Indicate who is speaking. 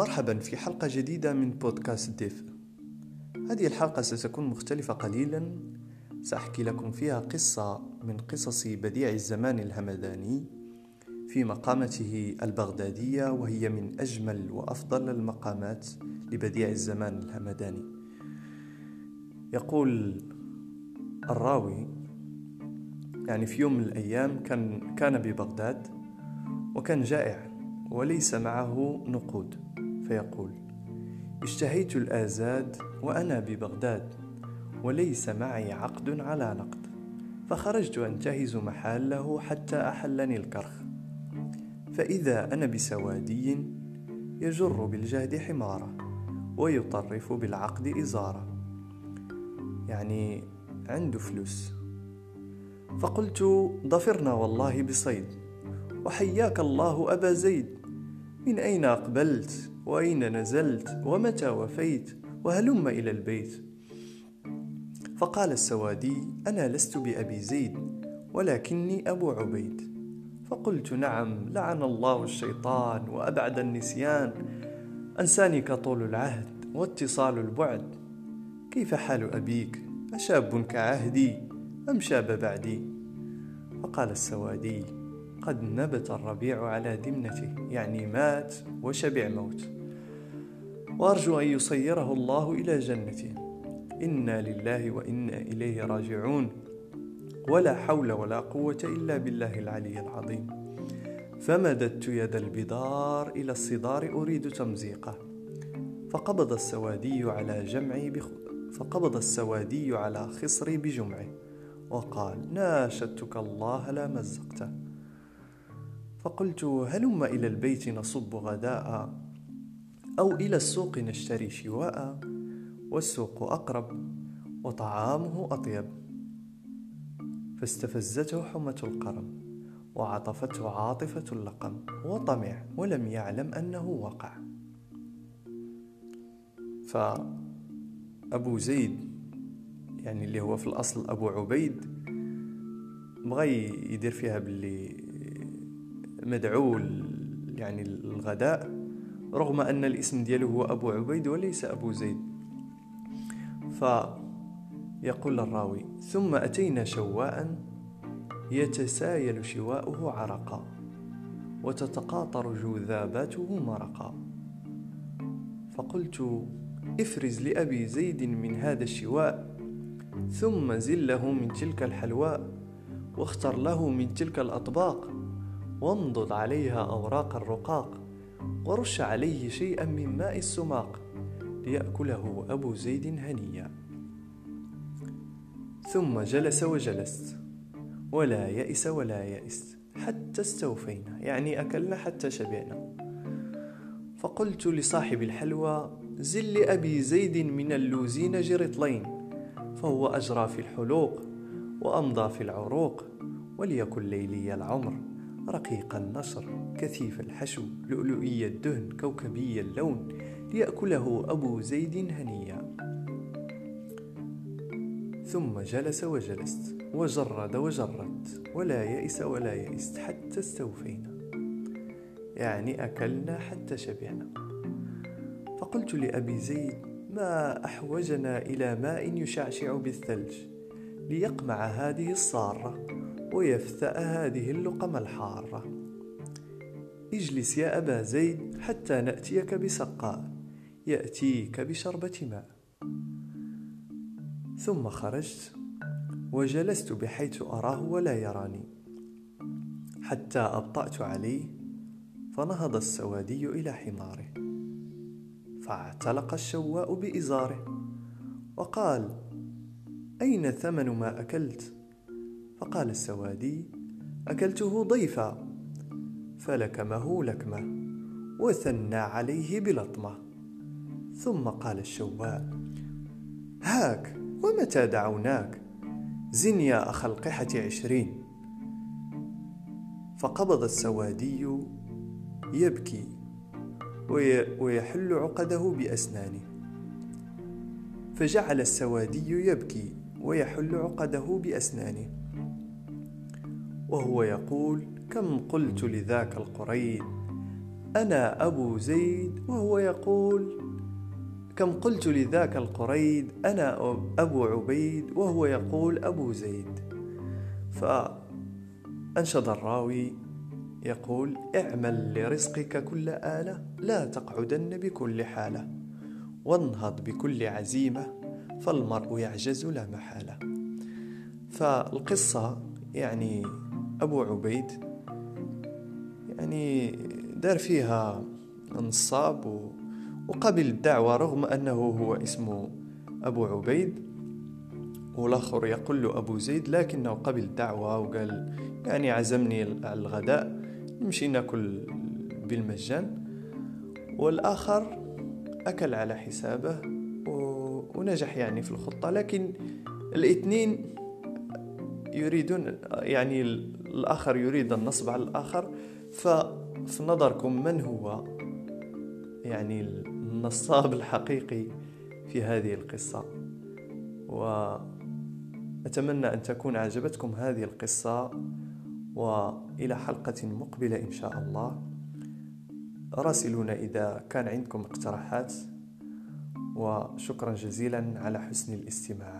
Speaker 1: مرحبا في حلقة جديدة من بودكاست ديف. هذه الحلقة ستكون مختلفة قليلا. سأحكي لكم فيها قصة من قصص بديع الزمان الهمداني في مقامته البغدادية وهي من أجمل وأفضل المقامات لبديع الزمان الهمداني. يقول الراوي يعني في يوم من الأيام كان كان ببغداد وكان جائع وليس معه نقود. فيقول اشتهيت الآزاد وأنا ببغداد وليس معي عقد على نقد فخرجت أنتهز محله حتى أحلني الكرخ. فإذا أنا بسوادي يجر بالجهد حمارة ويطرف بالعقد إزارة. يعني عنده فلوس. فقلت ضفرنا والله بصيد وحياك الله أبا زيد. من أين أقبلت؟ وأين نزلت؟ ومتى وفيت؟ وهلم إلى البيت؟ فقال السوادي أنا لست بأبي زيد ولكني أبو عبيد. فقلت نعم لعن الله الشيطان وأبعد النسيان. أنساني كطول العهد واتصال البعد. كيف حال أبيك؟ أشاب كعهدي أم شاب بعدي؟ فقال السوادي قد نبت الربيع على دمنته يعني مات وشبع موت. وأرجو أن يصيره الله إلى جنته. إنا لله وإنا إليه راجعون. ولا حول ولا قوة إلا بالله العلي العظيم. فمددت يد البدار إلى الصدار أريد تمزيقه. فقبض السوادي على جمعي بخ... فقبض السوادي على خصري بجمعه. وقال ناشدتك الله لا مزقته. فقلت هلم إلى البيت نصب غداء أو إلى السوق نشتري شواء والسوق أقرب وطعامه أطيب. فاستفزته حمة القرم وعطفته عاطفة اللقم وطمع ولم يعلم أنه وقع. فأبو زيد يعني اللي هو في الأصل أبو عبيد بغى يدير فيها باللي مدعو يعني الغداء رغم أن الاسم دياله هو أبو عبيد وليس أبو زيد. فيقول الراوي ثم أتينا شواء يتسايل شواؤه عرقا وتتقاطر جذاباته مرقا. فقلت افرز لأبي زيد من هذا الشواء ثم زله من تلك الحلواء واختر له من تلك الأطباق. وامضض عليها أوراق الرقاق ورش عليه شيئا من ماء السماق ليأكله أبو زيد هنيا ثم جلس وجلست ولا يئس ولا يئست حتى استوفينا يعني أكلنا حتى شبعنا. فقلت لصاحب الحلوى زل لأبي زيد من اللوزين جرطلين فهو أجرى في الحلوق وأمضى في العروق وليكن ليلي العمر. رقيق النشر كثيف الحشو لؤلؤي الدهن كوكبي اللون ليأكله أبو زيد هنيا. ثم جلس وجلست وجرد وجردت ولا يئس ولا يئست حتى استوفينا. يعني أكلنا حتى شبعنا. فقلت لأبي زيد ما أحوجنا إلى ماء يشعشع بالثلج ليقمع هذه الصارة؟ ويفتأ هذه اللقم الحارة. اجلس يا أبا زيد حتى نأتيك بسقاء يأتيك بشربة ماء. ثم خرجت وجلست بحيث أراه ولا يراني. حتى أبطأت عليه فنهض السوادي إلى حماره. فاعتلق الشواء بإزاره وقال أين ثمن ما أكلت؟ فقال السوادي أكلته ضيفا فلكمه لكمة وثنى عليه بلطمة. ثم قال الشواء هاك ومتى دعوناك؟ زن يا أخ القحة عشرين. فقبض السوادي يبكي ويحل عقده بأسنانه. فجعل السوادي يبكي ويحل عقده بأسنانه. وهو يقول كم قلت لذاك القريد أنا أبو زيد. وهو يقول كم قلت لذاك القريد أنا أبو عبيد. وهو يقول أبو زيد. فأنشد الراوي يقول اعمل لرزقك كل آلة لا تقعدن بكل حالة وانهض بكل عزيمة فالمرء يعجز لا محالة. فالقصة يعني أبو عبيد. يعني دار فيها نصاب وقبل الدعوة رغم أنه هو اسمه أبو عبيد. والآخر يقول له أبو زيد لكنه قبل الدعوة وقال يعني عزمني على الغداء نمشي ناكل بالمجان. والآخر أكل على حسابه ونجح يعني في الخطة. لكن الاثنين يريدون يعني الآخر يريد النصب على الآخر ففي نظركم من هو يعني النصاب الحقيقي في هذه القصة؟ وأتمنى أن تكون أعجبتكم هذه القصة وإلى حلقة مقبلة إن شاء الله. راسلونا إذا كان عندكم اقتراحات وشكرا جزيلا على حسن الاستماع.